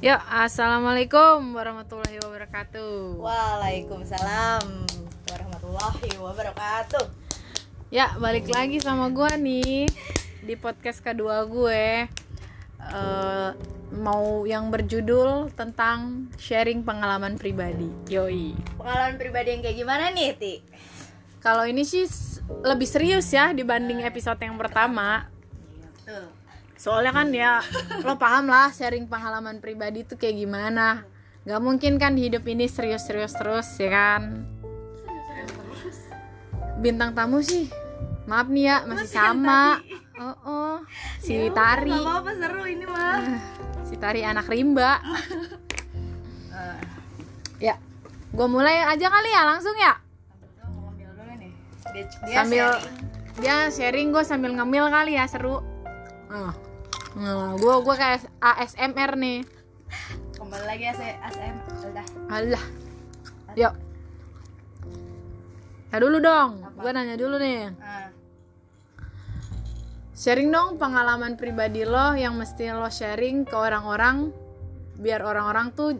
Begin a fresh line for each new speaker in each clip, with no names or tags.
Yuk, assalamualaikum warahmatullahi wabarakatuh.
Waalaikumsalam warahmatullahi wabarakatuh.
Ya, balik lagi sama gue nih di podcast kedua gue. Eh, mau yang berjudul tentang sharing pengalaman pribadi. Yoi.
Pengalaman pribadi yang kayak gimana nih, Ti?
Kalau ini sih lebih serius ya dibanding episode yang pertama.
Tuh.
Soalnya kan ya lo paham lah sharing pengalaman pribadi itu kayak gimana. Gak mungkin kan hidup ini serius-serius terus ya kan. Bintang tamu sih, maaf nih ya masih sama. Oh, oh. si Tari,
Gak apa-apa seru ini mah.
si Tari anak rimba.
Eh,
Ya, gue mulai aja kali ya langsung ya.
Tuh, ngambil dulu nih. Dia, dia
sambil
sharing.
dia sharing gue sambil ngemil kali ya seru. Nah, nah gue gue kayak ASMR nih.
kembali lagi ya saya ASM. Udah.
Alah. Yuk. Ya dulu dong.
Apa?
Gue nanya dulu nih.
Ah,
Sharing dong pengalaman pribadi lo yang mesti lo sharing ke orang-orang biar orang-orang tuh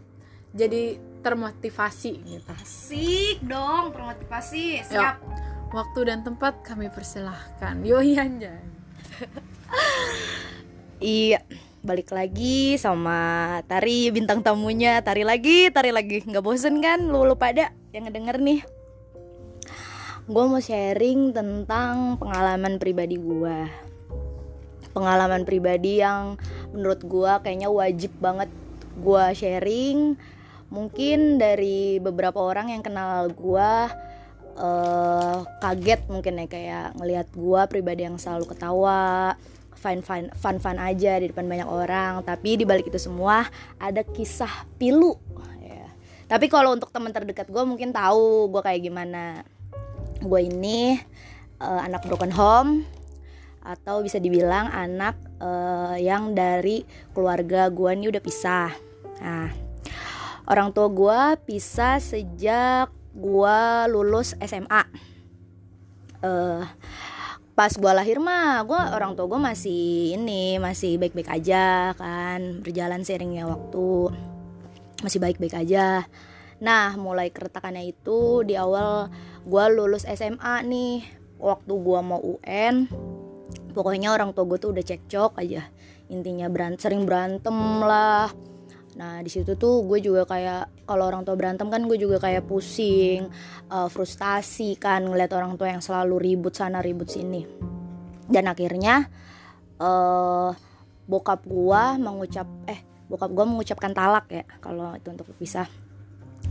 jadi termotivasi gitu.
asik dong, termotivasi. Siap.
Waktu dan tempat kami persilahkan. Yoi anjay.
Iya, balik lagi sama Tari bintang tamunya. Tari lagi, Tari lagi. Nggak bosen kan lu, lu pada yang ngedenger nih? Gue mau sharing tentang pengalaman pribadi gue. Pengalaman pribadi yang menurut gue kayaknya wajib banget gue sharing. Mungkin dari beberapa orang yang kenal gue eh kaget mungkin ya kayak ngelihat gue pribadi yang selalu ketawa, fun fun fun fun aja di depan banyak orang. Tapi di balik itu semua ada kisah pilu. Ya. tapi kalau untuk teman terdekat gue mungkin tahu gue kayak gimana. Gue ini eh, anak broken home atau bisa dibilang anak eh, yang dari keluarga gue ini udah pisah. Nah orang tua gue pisah sejak gue lulus SMA eh pas gue lahir mah gue orang tua gue masih ini masih baik-baik aja kan berjalan seiringnya waktu masih baik-baik aja. Nah mulai keretakannya itu di awal gue lulus SMA nih waktu gue mau UN pokoknya orang tua gue tuh udah cekcok aja. Intinya beran sering berantem lah nah di situ tuh gue juga kayak kalau orang tua berantem kan gue juga kayak pusing eh, frustasi kan ngeliat orang tua yang selalu ribut sana ribut sini. Dan akhirnya eh bokap gue mengucap eh bokap gue mengucapkan talak ya kalau itu untuk berpisah.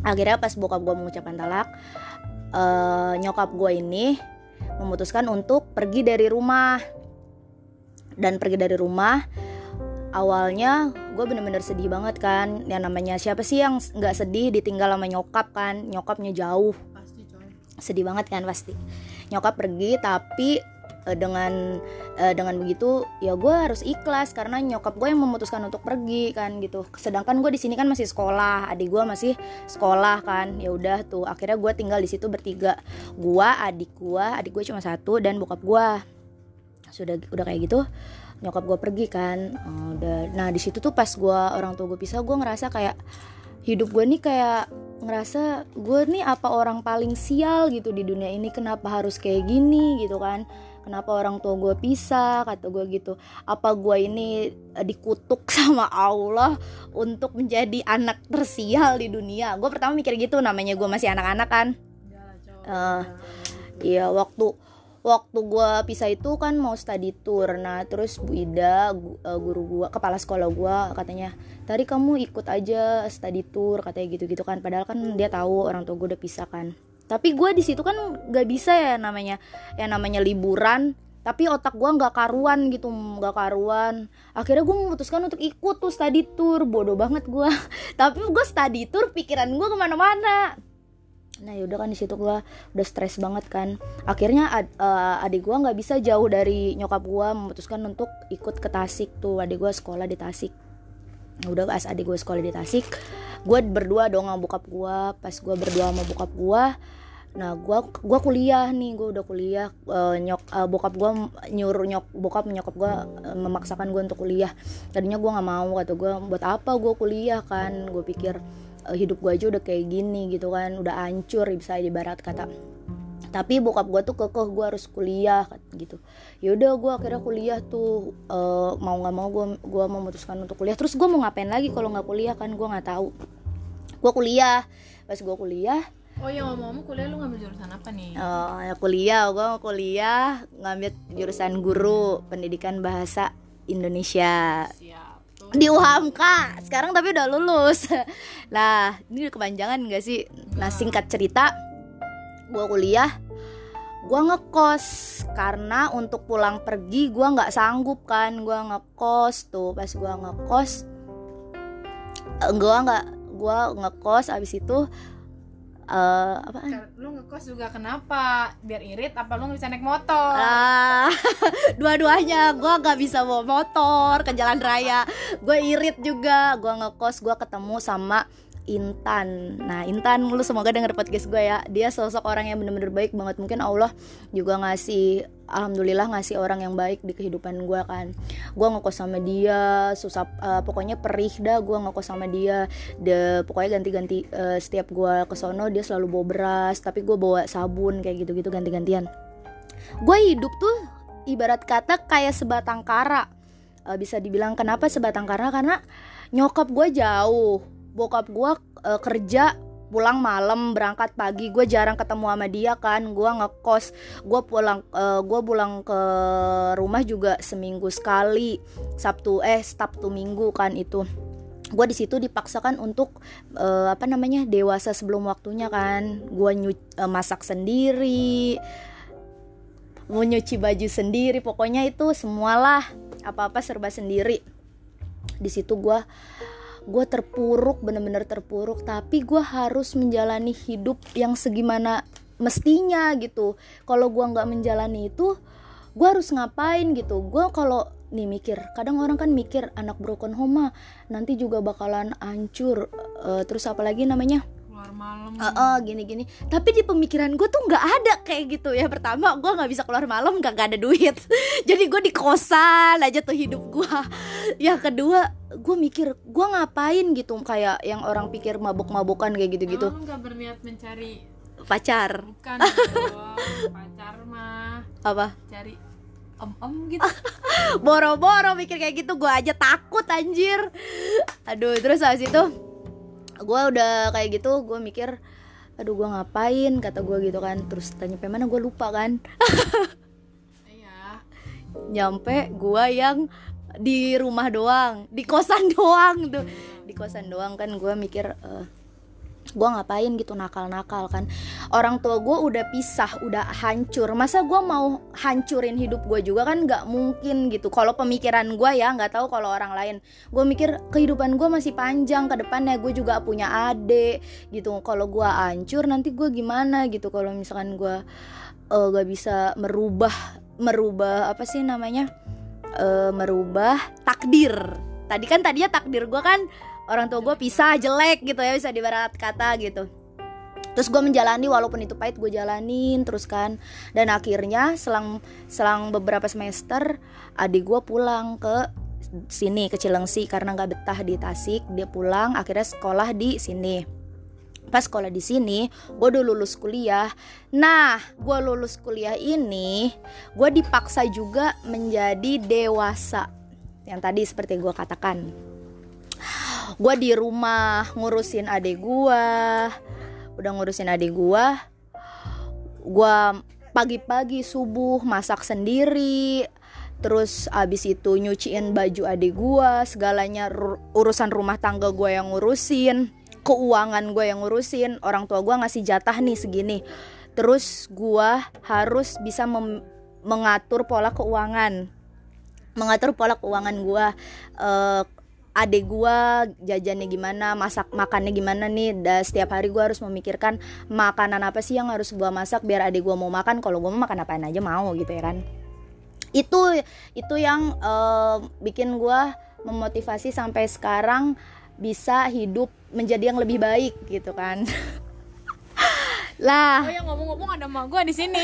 Akhirnya pas bokap gue mengucapkan talak eh nyokap gue ini memutuskan untuk pergi dari rumah. Dan pergi dari rumah awalnya gue bener-bener sedih banget kan. Yang namanya siapa sih yang nggak sedih ditinggal sama nyokap kan? Nyokapnya jauh.
Pasti coy.
sedih banget kan pasti. Nyokap pergi tapi eh, dengan eh, dengan begitu ya gue harus ikhlas karena nyokap gue yang memutuskan untuk pergi kan gitu. Sedangkan gue di sini kan masih sekolah adik gue masih sekolah kan. Ya udah tuh akhirnya gue tinggal di situ bertiga. Gue adik gue adik gue cuma satu dan bokap gue. Sudah udah kayak gitu nyokap gue pergi kan. Eh, udah. Nah di situ tuh pas gue orang tua gue pisah gue ngerasa kayak hidup gue nih kayak ngerasa gue nih apa orang paling sial gitu di dunia ini. Kenapa harus kayak gini gitu kan? Kenapa orang tua gue pisah? Kata gue gitu. Apa gue ini eh, dikutuk sama Allah untuk menjadi anak tersial di dunia? Gue pertama mikir gitu namanya gue masih anak-anak kan. Eh, Iya waktu waktu gua pisah itu kan mau study tour. Nah terus Bu Ida eh, guru gua kepala sekolah gua katanya tadi kamu ikut aja study tour katanya gitu gitu kan. Padahal kan dia tahu orang tua gua udah pisah kan. Tapi gua di situ kan nggak bisa ya namanya yang namanya liburan. Tapi otak gua nggak karuan gitu nggak karuan. Akhirnya gue memutuskan untuk ikut tuh study tour. Bodoh banget gua. Tapi gue study tour pikiran gua ke mana-mana Nah yaudah kan di situ gue udah stres banget kan. Akhirnya ad- eh, adik gue nggak bisa jauh dari nyokap gue memutuskan untuk ikut ke Tasik tuh. Adik gue sekolah di Tasik. Nah, udah pas adik gue sekolah di Tasik, gue berdua dong sama bokap gue. Pas gue berdua sama bokap gue, nah gua gua kuliah nih gua udah kuliah uh, nyok uh, bokap gua nyuruh nyok bokap nyokap gua uh, memaksakan gua untuk kuliah tadinya gua nggak mau kata gua buat apa gua kuliah kan gue pikir uh, hidup gua aja udah kayak gini gitu kan udah hancur bisa di barat kata. Tapi bokap gue tuh kekeh gue harus kuliah gitu. Yaudah gue akhirnya kuliah tuh uh, mau nggak mau gue gue memutuskan untuk kuliah. Terus gue mau ngapain lagi kalau nggak kuliah kan? Gue nggak tahu. Gue kuliah. Pas gue kuliah
Oh ya ngomong-ngomong kuliah lu ngambil jurusan apa nih?
Uh, ya kuliah, gue mau kuliah ngambil jurusan guru pendidikan bahasa Indonesia.
Siap.
Di UHAMKA sekarang tapi udah lulus. Nah ini kepanjangan gak sih? Nah singkat cerita, gue kuliah, gue ngekos. Karena untuk pulang pergi gue nggak sanggup kan, gue ngekos tuh. Pas gue ngekos, gue nggak gue ngekos. Abis itu uh, apa
Lu ngekos juga kenapa? Biar irit apa lu nggak bisa naik motor?
Ah, dua-duanya. Gue nggak bisa bawa motor ke jalan raya. Gue irit juga. Gue ngekos gue ketemu sama Intan. Nah Intan lu semoga denger podcast gue ya. Dia sosok orang yang bener-bener baik banget. Mungkin Allah juga ngasih Alhamdulillah ngasih orang yang baik di kehidupan gue kan. Gue ngekos sama dia susah uh, Pokoknya perih dah gue ngekos sama dia. De, Pokoknya ganti-ganti uh, Setiap gue kesono dia selalu bawa beras Tapi gue bawa sabun kayak gitu-gitu ganti-gantian. Gue hidup tuh ibarat kata kayak sebatang kara. Uh, Bisa dibilang kenapa sebatang kara? Karena nyokap gue jauh. Bokap gue uh, kerja pulang malam berangkat pagi. Gue jarang ketemu sama dia kan. Gue ngekos. Gue pulang uh, gue pulang ke rumah juga seminggu sekali. Sabtu eh sabtu minggu kan itu. Gue di situ dipaksakan untuk uh, apa namanya dewasa sebelum waktunya kan. Gue uh, masak sendiri mau nyuci baju sendiri. Pokoknya itu semualah apa apa serba sendiri. Di situ gue gue terpuruk bener-bener terpuruk. Tapi gue harus menjalani hidup yang segimana mestinya gitu. Kalau gue nggak menjalani itu gue harus ngapain gitu? Gue kalau nih mikir kadang orang kan mikir anak broken home nanti juga bakalan hancur. Uh, terus apalagi namanya
malam.
Uh, uh, gini gini tapi di pemikiran gue tuh nggak ada kayak gitu ya. Pertama gue nggak bisa keluar malam gak, gak ada duit. Jadi gue di kosan aja tuh hidup gue yang kedua gue mikir gue ngapain gitu? Kayak yang orang pikir mabuk-mabukan kayak gitu-gitu.
Emang gak berniat mencari
pacar.
bukan dong, pacar mah.
Apa?
Cari om om gitu.
Boro-boro mikir kayak gitu. Gue aja takut anjir. Aduh terus habis itu gue udah kayak gitu gue mikir aduh gue ngapain? Kata gue gitu kan. Terus tanya mana? Gue lupa kan.
Iya.
Nyampe gue yang di rumah doang di kosan doang tuh. Di kosan doang kan gue mikir uh, gue ngapain gitu nakal-nakal kan. Orang tua gue udah pisah udah hancur. Masa gue mau hancurin hidup gue juga kan nggak mungkin gitu. Kalau pemikiran gue ya nggak tahu kalau orang lain. Gue mikir kehidupan gue masih panjang ke depannya gue juga punya adik gitu. Kalau gue hancur nanti gue gimana gitu? Kalau misalkan gue uh, gak bisa merubah merubah apa sih namanya? Uh, merubah takdir. Tadi kan tadinya takdir gue kan orang tua gue pisah jelek gitu ya bisa dibarat kata gitu. Terus gue menjalani walaupun itu pahit gue jalanin terus kan. Dan akhirnya selang selang beberapa semester adik gue pulang ke sini ke Cilengsi karena nggak betah di Tasik. Dia pulang akhirnya sekolah di sini. Pas sekolah di sini gue udah lulus kuliah. Nah gue lulus kuliah ini gue dipaksa juga menjadi dewasa. Yang tadi seperti gue katakan gue di rumah ngurusin adik gue udah ngurusin adik gue gue pagi-pagi subuh masak sendiri. Terus abis itu nyuciin baju adik gue segalanya urusan rumah tangga gue yang ngurusin keuangan gue yang ngurusin. Orang tua gue ngasih jatah nih segini. Terus gue harus bisa mengatur pola keuangan. Mengatur pola keuangan gue uh, adek gue jajannya gimana masak makannya gimana nih. Dan setiap hari gue harus memikirkan makanan apa sih yang harus gue masak biar adek gue mau makan. Kalau gue mau makan apain aja mau gitu ya kan. Itu itu yang uh, bikin gue memotivasi sampai sekarang bisa hidup menjadi yang lebih baik gitu kan lah.
Oh ya ngomong-ngomong ada emak gua di sini.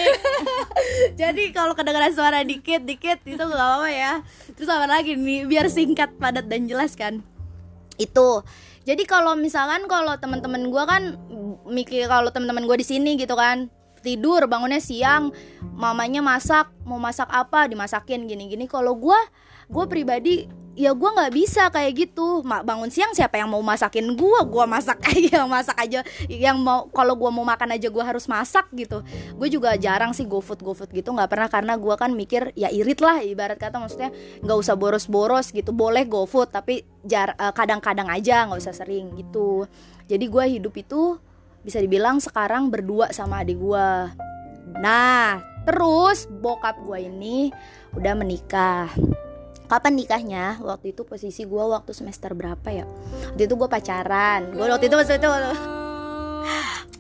jadi kalau kedengaran suara dikit dikit itu gak apa-apa ya. Terus apa lagi nih? Biar singkat padat dan jelas kan? Itu. Jadi kalau misalkan kalau teman-teman gue kan mikir kalau teman-teman gue di sini gitu kan. Tidur bangunnya siang mamanya masak mau masak apa dimasakin gini-gini. Kalau gue gue pribadi ya gue nggak bisa kayak gitu. Ma- bangun siang siapa yang mau masakin gue gue masak aja masak aja. Yang mau kalau gue mau makan aja gue harus masak gitu. Gue juga jarang sih go food go food gitu. Nggak pernah karena gue kan mikir ya irit lah ibarat kata. Maksudnya nggak usah boros-boros gitu. Boleh go food tapi jar eh, kadang-kadang aja nggak usah sering gitu. Jadi gue hidup itu bisa dibilang sekarang berdua sama adik gue nah terus bokap gue ini udah menikah kapan nikahnya? Waktu itu posisi gue waktu semester berapa ya? Waktu itu gue pacaran. Gue waktu itu waktu itu.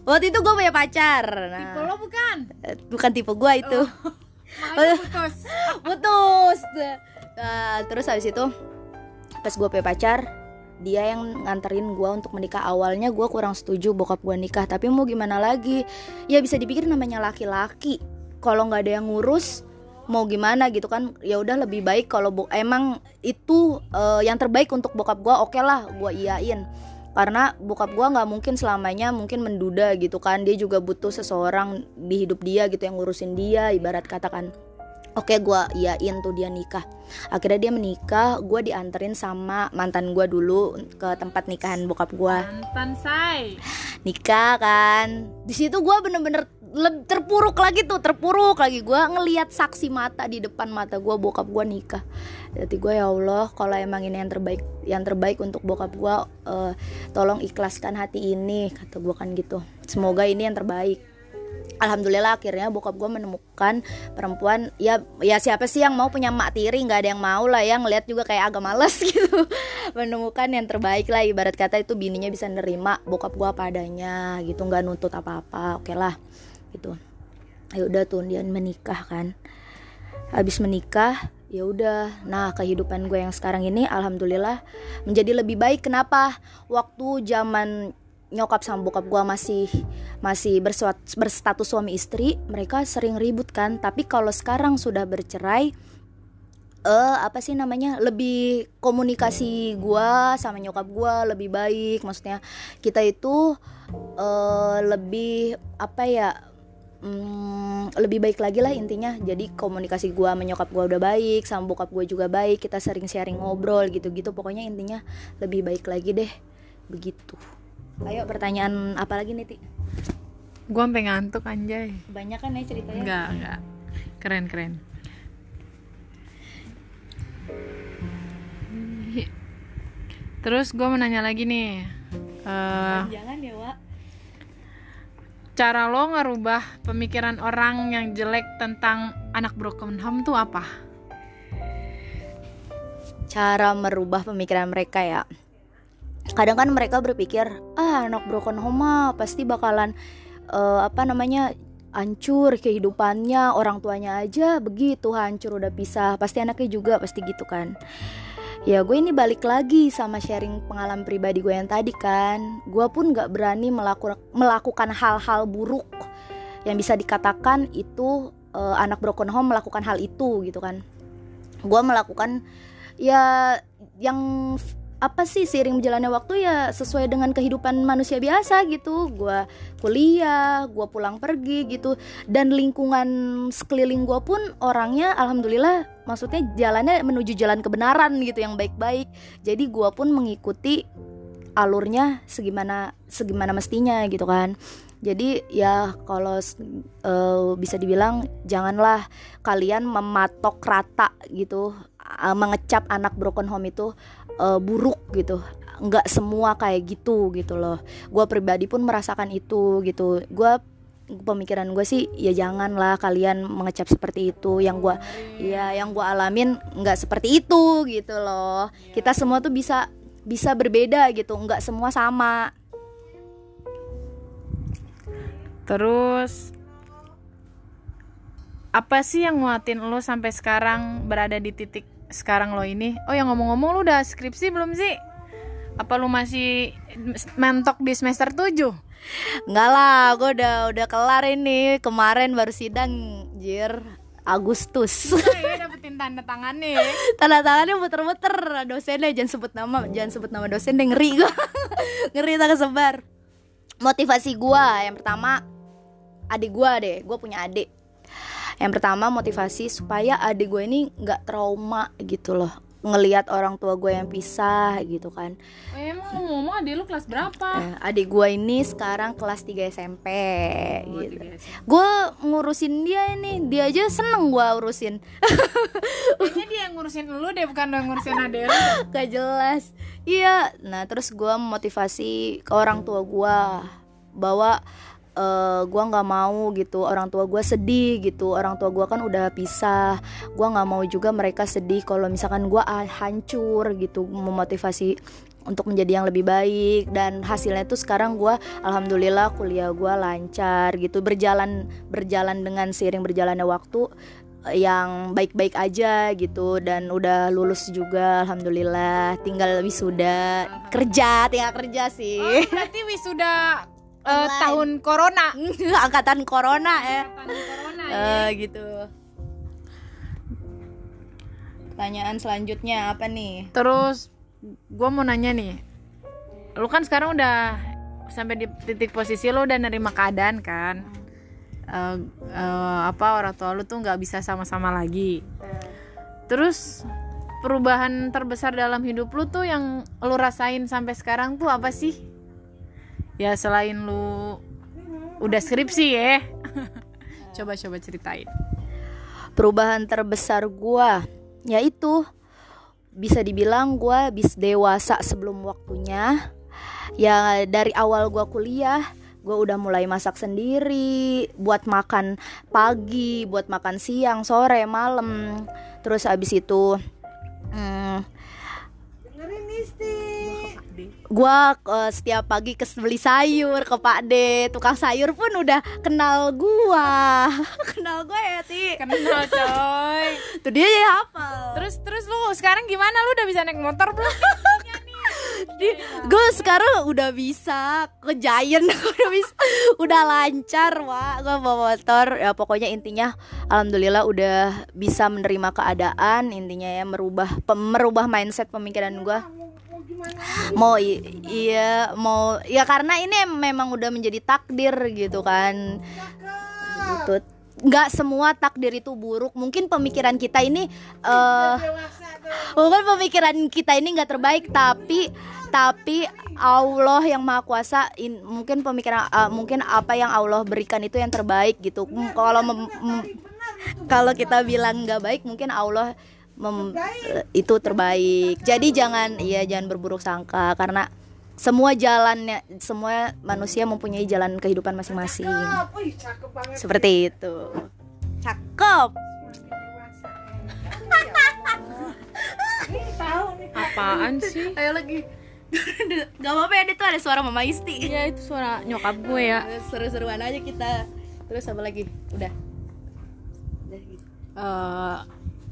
Waktu itu gue punya pacar. Nah,
Tipe lo bukan?
bukan tipe gue itu.
Makanya putus.
putus. Nah, terus habis itu pas gue punya pacar dia yang nganterin gue untuk menikah. Awalnya gue kurang setuju bokap gue nikah tapi mau gimana lagi? Ya bisa dipikir namanya laki-laki. Kalau nggak ada yang ngurus mau gimana gitu kan ya udah lebih baik kalau bo- emang itu eh, yang terbaik untuk bokap gue oke lah gue iyain. Karena bokap gue nggak mungkin selamanya mungkin menduda gitu kan dia juga butuh seseorang di hidup dia gitu yang ngurusin dia ibarat katakan Oke gue iyain tuh dia nikah. Akhirnya dia menikah Gue dianterin sama mantan gue dulu Ke tempat nikahan bokap gue
Mantan say.
Nikah kan. Di situ gue bener-bener terpuruk lagi tuh Terpuruk lagi. Gue ngeliat saksi mata di depan mata gue Bokap gue nikah. Jadi gue ya Allah Kalau emang ini yang terbaik Yang terbaik untuk bokap gue eh, Tolong ikhlaskan hati ini Kata gue kan gitu. Semoga ini yang terbaik Alhamdulillah akhirnya bokap gue menemukan perempuan ya ya siapa sih yang mau punya mak tiri? Nggak ada yang mau lah ya ngeliat juga kayak agak males gitu. Menemukan yang terbaik lah ibarat kata itu bininya bisa nerima bokap gue apa adanya gitu nggak nuntut apa-apa oke lah gitu. Ya udah tuh dia menikah kan. Habis menikah ya udah. Nah kehidupan gue yang sekarang ini alhamdulillah menjadi lebih baik. Kenapa? Waktu zaman nyokap sama bokap gue masih masih bersuat, berstatus suami istri mereka sering ribut kan. Tapi kalau sekarang sudah bercerai eh apa sih namanya lebih komunikasi gua sama nyokap gua lebih baik. Maksudnya kita itu eh lebih apa ya hmm, lebih baik lagi lah intinya. Jadi komunikasi gua sama nyokap gua udah baik sama bokap gua juga baik. Kita sering sharing ngobrol gitu-gitu. Pokoknya intinya lebih baik lagi deh. Begitu ayo pertanyaan apa lagi nih Ti?
Gua sampai ngantuk anjay.
banyak kan ya ceritanya
Enggak, enggak. Keren, keren. Terus gue mau nanya lagi nih. Eh,
jangan ya Wak
cara lo ngerubah pemikiran orang yang jelek tentang anak broken home tuh apa?
cara merubah pemikiran mereka ya kadang kan mereka berpikir ah anak broken home pasti bakalan eh, apa namanya hancur kehidupannya orang tuanya aja begitu hancur udah pisah. Pasti anaknya juga pasti gitu kan. Ya gue ini balik lagi sama sharing pengalaman pribadi gue yang tadi kan. Gue pun nggak berani melaku- melakukan hal-hal buruk yang bisa dikatakan itu eh, anak broken home melakukan hal itu gitu kan. Gue melakukan ya yang apa sih seiring berjalannya waktu ya sesuai dengan kehidupan manusia biasa gitu. Gue kuliah gue pulang pergi gitu. Dan lingkungan sekeliling gue pun orangnya alhamdulillah maksudnya jalannya menuju jalan kebenaran gitu yang baik-baik. Jadi gue pun mengikuti alurnya segimana segimana mestinya gitu kan. Jadi ya kalau eh, bisa dibilang janganlah kalian mematok rata gitu eh, mengecap anak broken home itu eh, buruk gitu. Nggak semua kayak gitu gitu loh. Gue pribadi pun merasakan itu gitu. Gue pemikiran gue sih ya janganlah kalian mengecap seperti itu. Yang gue ya yang gue alamin nggak seperti itu gitu loh. Kita semua tuh bisa bisa berbeda gitu. Nggak semua sama.
Terus apa sih yang nguatin lo sampai sekarang berada di titik sekarang lo ini? Oh yang ngomong-ngomong lo udah skripsi belum sih? Apa lo masih mentok di semester 7?
Enggak lah, gue udah udah kelar ini. Kemarin baru sidang, jir. Agustus.
Iya dapetin tanda tangannya.
Tanda tangannya muter-muter dosennya jangan sebut nama, jangan sebut nama dosen deh ngeri gue. ngeri tak kesebar. Motivasi gua yang pertama adik gua deh, gue punya adik. Yang pertama motivasi supaya adik gue ini nggak trauma gitu loh ngelihat orang tua gue yang pisah gitu kan
Oh, emang ngomong-ngomong adik lu kelas berapa?
Eh, adik gue ini sekarang kelas 3 SMP
Oh,
gitu.
SMP.
Gue ngurusin dia ini, dia aja seneng gue urusin.
Kayaknya dia yang ngurusin lu deh bukan lu yang ngurusin adik lu.
Gak jelas. Iya. Nah terus gue motivasi ke orang tua gue bahwa eh gue nggak mau gitu orang tua gue sedih gitu orang tua gue kan udah pisah gue nggak mau juga mereka sedih kalau misalkan gue hancur gitu memotivasi untuk menjadi yang lebih baik. Dan hasilnya tuh sekarang gue alhamdulillah kuliah gue lancar gitu berjalan berjalan dengan seiring berjalannya waktu eh, yang baik-baik aja gitu dan udah lulus juga alhamdulillah. Tinggal wisuda. Kerja tinggal kerja sih.
Oh, berarti wisuda eh,
Online.
tahun corona.
angkatan corona ya
corona ya.
Eh, gitu pertanyaan selanjutnya apa nih
Terus gue mau nanya nih, lu kan sekarang udah sampai di titik posisi lu udah nerima keadaan kan? Eh, eh, apa orang tua lu tuh nggak bisa sama-sama lagi. Terus perubahan terbesar dalam hidup lu tuh yang lu rasain sampai sekarang tuh apa sih? Ya selain lu udah skripsi ya. Coba-coba ceritain.
perubahan terbesar gua yaitu bisa dibilang gua bis dewasa sebelum waktunya ya dari awal gua kuliah gua udah mulai masak sendiri buat makan pagi buat makan siang sore malam terus abis itu hmm, gua eh, setiap pagi ke beli sayur ke Pak D. Tukang sayur pun udah kenal gua. Kenal gue ya ti?
Kenal coy.
tuh dia ya hafal.
Terus terus lu sekarang gimana? Lu udah bisa naik motor belum?
gue sekarang udah bisa ke Giant. Udah bisa udah lancar wa gue bawa motor. Ya pokoknya intinya alhamdulillah udah bisa menerima keadaan. Intinya ya merubah merubah mindset pemikiran gue mau iya mau ya karena ini memang udah menjadi takdir gitu kan. Gitu. Nggak semua takdir itu buruk. Mungkin pemikiran kita ini eh mungkin pemikiran kita ini nggak terbaik tapi tapi Allah yang maha kuasa in- mungkin pemikiran uh, mungkin apa yang Allah berikan itu yang terbaik gitu. Kalau kalau kita bilang nggak baik mungkin Allah mem- eh, itu terbaik. Jadi jangan iya jangan berburuk sangka karena semua jalannya semua manusia mempunyai jalan kehidupan masing-masing. Seperti itu. Cakep.
Apaan sih?
ayo lagi. Gak apa-apa ya itu ada suara mama Isti.
Iya itu suara nyokap gue ya.
Seru-seruan aja kita. Terus apa lagi? Udah.
Eh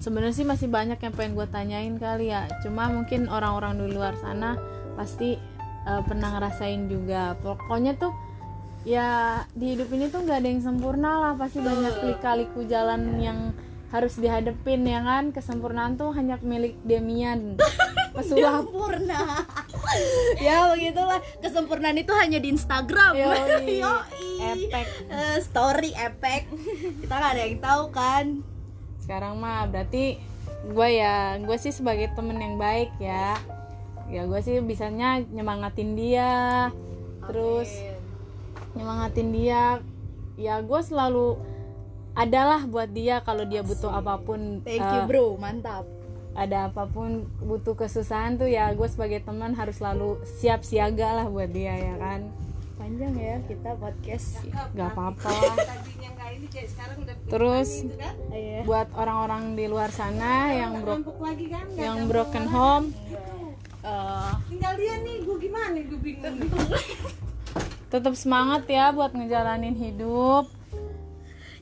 sebenarnya sih masih banyak yang pengen gue tanyain kali ya. Cuma mungkin orang-orang di luar sana pasti eh, pernah ngerasain juga. Pokoknya tuh ya di hidup ini tuh nggak ada yang sempurna lah. Pasti banyak lika-liku jalan yang harus dihadepin ya kan. Kesempurnaan tuh hanya milik Demian. Pesulap.
Sempurna Ya begitulah Kesempurnaan itu hanya di Instagram
Yoi.
Yoi.
Epek.
Eh, Story epek Kita gak ada yang tahu kan
sekarang mah berarti gue ya gue sih sebagai temen yang baik ya. Ya gue sih bisanya nyemangatin dia. Terus nyemangatin dia. Ya gue selalu adalah buat dia kalau dia butuh apa pun
Thank you
eh,
bro. Mantap.
ada apa pun butuh kesusahan tuh ya gue sebagai teman harus selalu siap siaga lah buat dia ya kan?
Panjang ya kita podcast.
Nggak apa-apa lah terus
Iya.
buat orang-orang di luar sana yang bro yang broken home eh,
tinggal dia nih gue gimana gue bingung
tetap semangat ya buat ngejalanin hidup.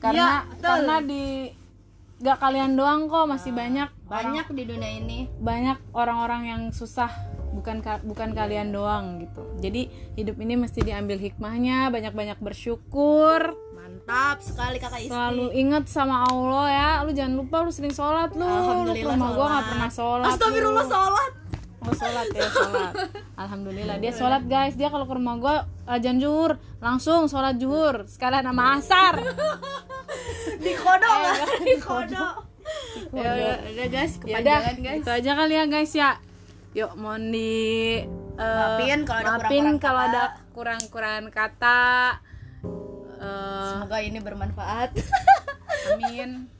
Karena
Ya, betul.
karena di gak kalian doang kok masih banyak orang-
Banyak di dunia ini.
banyak orang-orang yang susah bukan ka- bukan kalian doang gitu. Jadi hidup ini mesti diambil hikmahnya banyak-banyak bersyukur.
Mantap sekali kakak istri.
selalu inget sama Allah ya. Lu jangan lupa lu sering sholat lu. Lu ke
Alhamdulillah
rumah gua nggak pernah sholat
Astagfirullah
lu.
sholat.
Oh sholat ya sholat. Alhamdulillah. Dia sholat guys. Dia kalau ke rumah gue ajan juhur Langsung sholat juhur Sekalian sama asar.
Di kodok lah, di kodok. Ya udah, guys,
Ya udah
kepanjangan guys.
Itu aja kali ya guys ya Yuk mohon di eh,
Maafin kalau ada kurang-kurang
kalau
kata.
ada kurang-kurang kata Eh,
Semoga ini bermanfaat.
Amin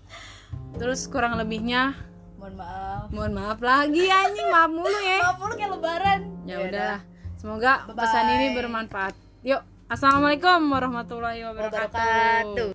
Terus kurang lebihnya
Mohon maaf.
Mohon maaf lagi anjing Maaf mulu ya
Maaf lu kayak lebaran.
Ya udahlah Semoga
Bye-bye.
pesan ini bermanfaat Yuk Assalamualaikum warahmatullahi wabarakatuh
Wabarakatuh.